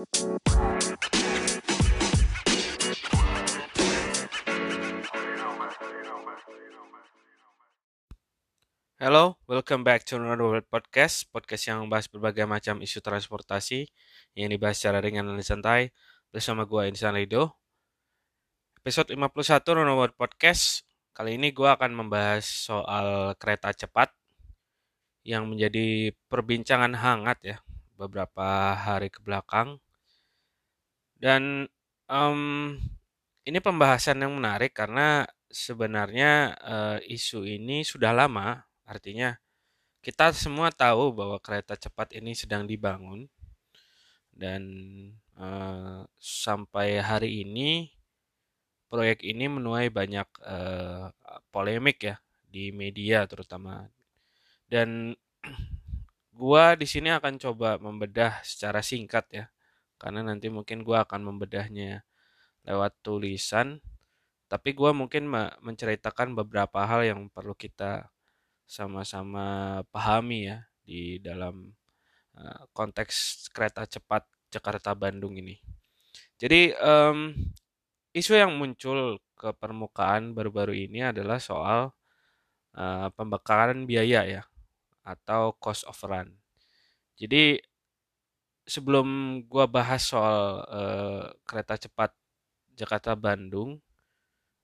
Hello, welcome back to another World Podcast, podcast yang membahas berbagai macam isu transportasi yang dibahas secara ringan dan santai bersama gue Insan Rido. Episode 51 Rono World Podcast, kali ini gue akan membahas soal kereta cepat yang menjadi perbincangan hangat ya beberapa hari ke belakang. Dan um, ini pembahasan yang menarik karena sebenarnya uh, isu ini sudah lama, artinya kita semua tahu bahwa kereta cepat ini sedang dibangun. Dan uh, sampai hari ini proyek ini menuai banyak uh, polemik ya di media terutama. Dan gua di sini akan coba membedah secara singkat ya karena nanti mungkin gua akan membedahnya lewat tulisan tapi gua mungkin menceritakan beberapa hal yang perlu kita sama-sama pahami ya di dalam uh, konteks kereta cepat Jakarta Bandung ini. Jadi um, isu yang muncul ke permukaan baru-baru ini adalah soal uh, pembekalan biaya ya atau cost of run. Jadi sebelum gua bahas soal uh, kereta cepat Jakarta Bandung,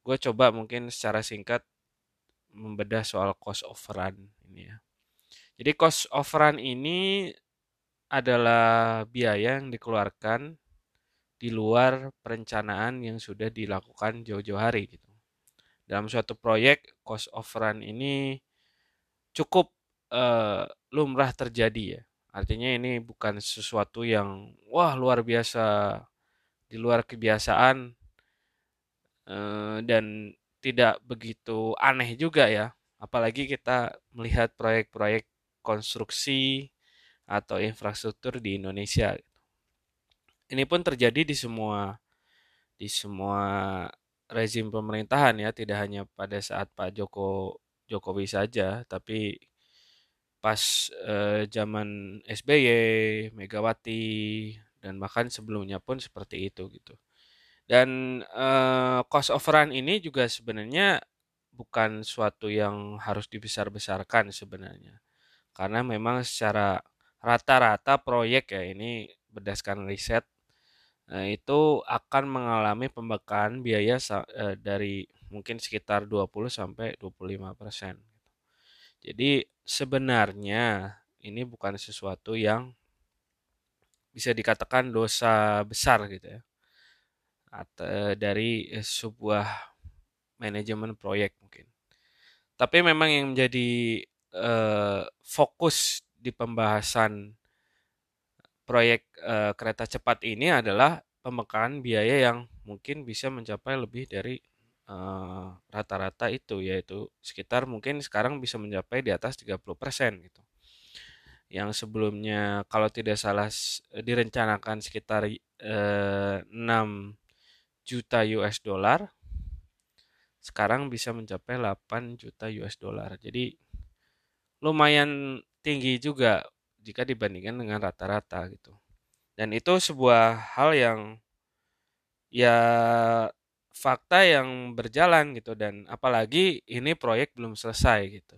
gue coba mungkin secara singkat membedah soal cost of run ini ya. Jadi cost of run ini adalah biaya yang dikeluarkan di luar perencanaan yang sudah dilakukan jauh-jauh hari gitu. Dalam suatu proyek cost of run ini cukup uh, lumrah terjadi ya. Artinya ini bukan sesuatu yang wah luar biasa di luar kebiasaan uh, dan tidak begitu aneh juga ya. Apalagi kita melihat proyek-proyek konstruksi atau infrastruktur di Indonesia. Ini pun terjadi di semua di semua rezim pemerintahan ya, tidak hanya pada saat Pak Joko Jokowi saja, tapi pas eh, zaman SBY, Megawati, dan bahkan sebelumnya pun seperti itu gitu. Dan eh, cost run ini juga sebenarnya bukan suatu yang harus dibesar-besarkan sebenarnya. Karena memang secara rata-rata proyek ya ini berdasarkan riset eh, itu akan mengalami pembekalan biaya eh, dari mungkin sekitar 20 sampai 25 persen. Jadi sebenarnya ini bukan sesuatu yang bisa dikatakan dosa besar gitu ya atau dari sebuah manajemen proyek mungkin. Tapi memang yang menjadi uh, fokus di pembahasan proyek uh, kereta cepat ini adalah pembekalan biaya yang mungkin bisa mencapai lebih dari Eh, rata-rata uh, itu yaitu sekitar mungkin sekarang bisa mencapai di atas 30% gitu. Yang sebelumnya kalau tidak salah direncanakan sekitar uh, eh, 6 juta US dollar sekarang bisa mencapai 8 juta US dollar. Jadi lumayan tinggi juga jika dibandingkan dengan rata-rata gitu. Dan itu sebuah hal yang ya fakta yang berjalan gitu dan apalagi ini proyek belum selesai gitu.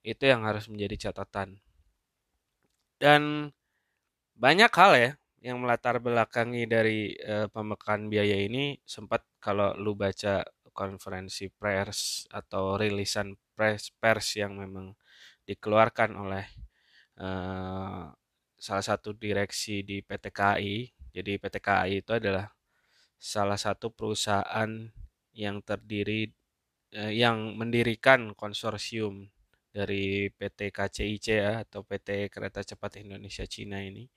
Itu yang harus menjadi catatan. Dan banyak hal ya yang melatar belakangi dari uh, pembekaan biaya ini sempat kalau lu baca konferensi pers atau rilisan pers pers yang memang dikeluarkan oleh uh, salah satu direksi di PT KAI. Jadi PT KAI itu adalah salah satu perusahaan yang terdiri eh, yang mendirikan konsorsium dari PT KCIC ya atau PT Kereta Cepat Indonesia Cina ini.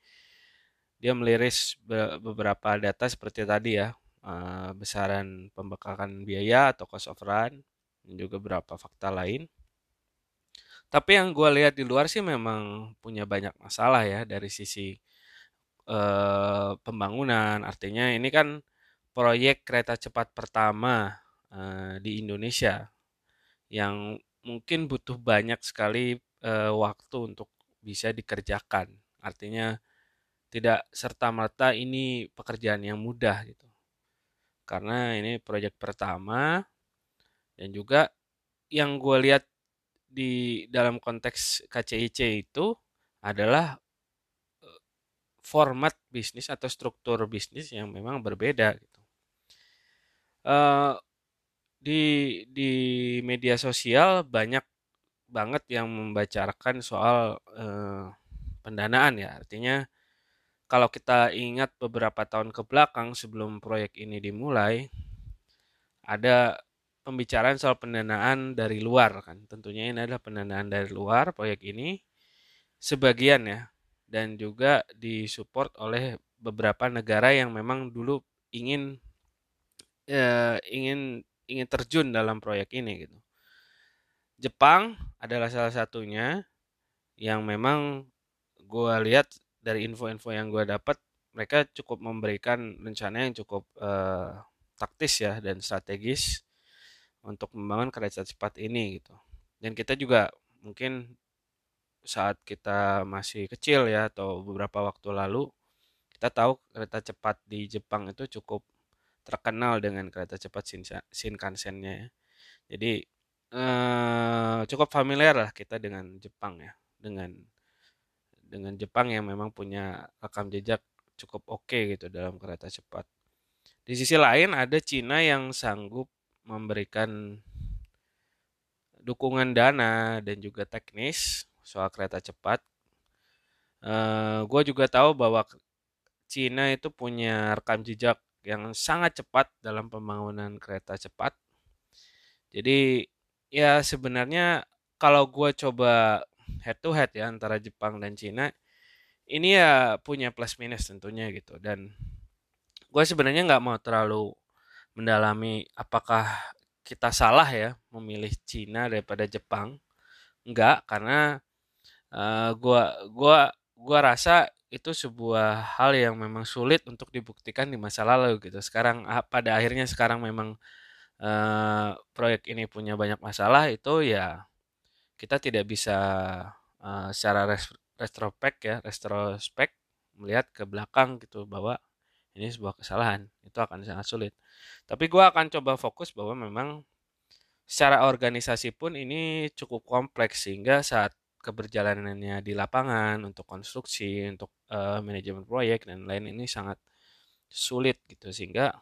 Dia meliris be beberapa data seperti tadi ya, uh, besaran pembekakan biaya atau cost of run dan juga beberapa fakta lain. Tapi yang gue lihat di luar sih memang punya banyak masalah ya dari sisi uh, pembangunan. Artinya ini kan proyek kereta cepat pertama uh, di Indonesia yang mungkin butuh banyak sekali uh, waktu untuk bisa dikerjakan. Artinya tidak serta merta ini pekerjaan yang mudah gitu. Karena ini proyek pertama dan juga yang gue lihat di dalam konteks KCIC itu adalah eh, format bisnis atau struktur bisnis yang memang berbeda gitu. Uh, di di media sosial banyak banget yang membicarakan soal uh, pendanaan ya. Artinya kalau kita ingat beberapa tahun ke belakang sebelum proyek ini dimulai, ada pembicaraan soal pendanaan dari luar kan. Tentunya ini adalah pendanaan dari luar proyek ini sebagian ya dan juga disupport oleh beberapa negara yang memang dulu ingin eh, ingin ingin terjun dalam proyek ini gitu. Jepang adalah salah satunya yang memang gue lihat dari info-info yang gue dapat mereka cukup memberikan rencana yang cukup uh, taktis ya dan strategis untuk membangun kereta cepat ini gitu. Dan kita juga mungkin saat kita masih kecil ya atau beberapa waktu lalu kita tahu kereta cepat di Jepang itu cukup terkenal dengan kereta cepat Shinkansen-nya ya. Jadi eh, cukup familiar lah kita dengan Jepang ya, dengan dengan Jepang yang memang punya rekam jejak cukup oke okay gitu dalam kereta cepat. Di sisi lain ada Cina yang sanggup memberikan dukungan dana dan juga teknis soal kereta cepat. Uh, eh, gue juga tahu bahwa Cina itu punya rekam jejak yang sangat cepat dalam pembangunan kereta cepat. Jadi ya sebenarnya kalau gue coba head to head ya antara Jepang dan Cina, ini ya punya plus minus tentunya gitu. Dan gue sebenarnya nggak mau terlalu mendalami apakah kita salah ya memilih Cina daripada Jepang. Enggak, karena uh, gua gua gua rasa itu sebuah hal yang memang sulit untuk dibuktikan di masa lalu gitu. Sekarang ah, pada akhirnya sekarang memang uh, proyek ini punya banyak masalah itu ya kita tidak bisa uh, secara retrospek ya, retrospek melihat ke belakang gitu bahwa ini sebuah kesalahan itu akan sangat sulit tapi gue akan coba fokus bahwa memang secara organisasi pun ini cukup kompleks sehingga saat keberjalanannya di lapangan untuk konstruksi untuk uh, manajemen proyek dan lain ini sangat sulit gitu sehingga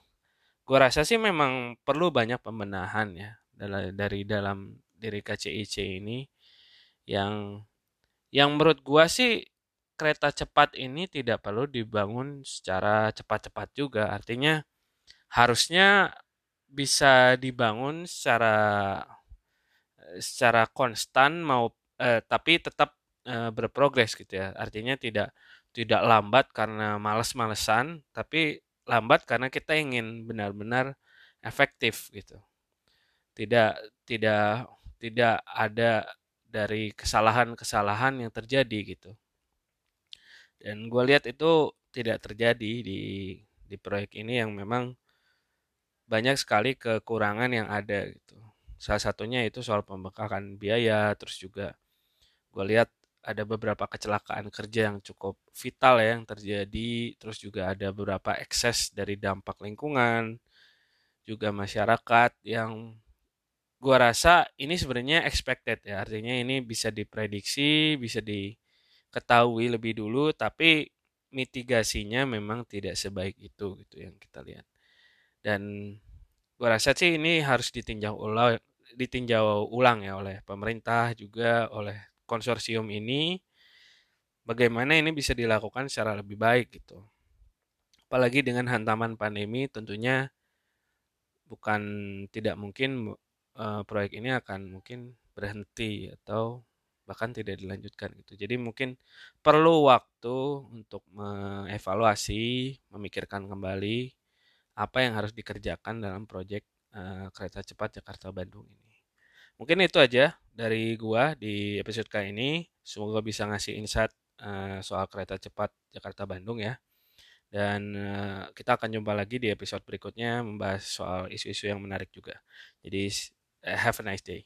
gue rasa sih memang perlu banyak pembenahan ya dari dalam diri KCIC ini yang yang menurut gue sih kereta cepat ini tidak perlu dibangun secara cepat-cepat juga. Artinya harusnya bisa dibangun secara secara konstan mau eh, tapi tetap eh, berprogres gitu ya. Artinya tidak tidak lambat karena males-malesan, tapi lambat karena kita ingin benar-benar efektif gitu. Tidak tidak tidak ada dari kesalahan-kesalahan yang terjadi gitu. Dan gue lihat itu tidak terjadi di di proyek ini yang memang banyak sekali kekurangan yang ada gitu. Salah satunya itu soal pembengkakan biaya, terus juga gue lihat ada beberapa kecelakaan kerja yang cukup vital ya yang terjadi, terus juga ada beberapa ekses dari dampak lingkungan, juga masyarakat yang gue rasa ini sebenarnya expected ya, artinya ini bisa diprediksi, bisa di ketahui lebih dulu tapi mitigasinya memang tidak sebaik itu gitu yang kita lihat. Dan gua rasa sih ini harus ditinjau ulang ditinjau ulang ya oleh pemerintah juga oleh konsorsium ini bagaimana ini bisa dilakukan secara lebih baik gitu apalagi dengan hantaman pandemi tentunya bukan tidak mungkin uh, proyek ini akan mungkin berhenti atau bahkan tidak dilanjutkan gitu. Jadi mungkin perlu waktu untuk mengevaluasi, memikirkan kembali apa yang harus dikerjakan dalam proyek uh, kereta cepat Jakarta Bandung ini. Mungkin itu aja dari gua di episode kali ini. Semoga bisa ngasih insight uh, soal kereta cepat Jakarta Bandung ya. Dan uh, kita akan jumpa lagi di episode berikutnya membahas soal isu-isu yang menarik juga. Jadi uh, have a nice day.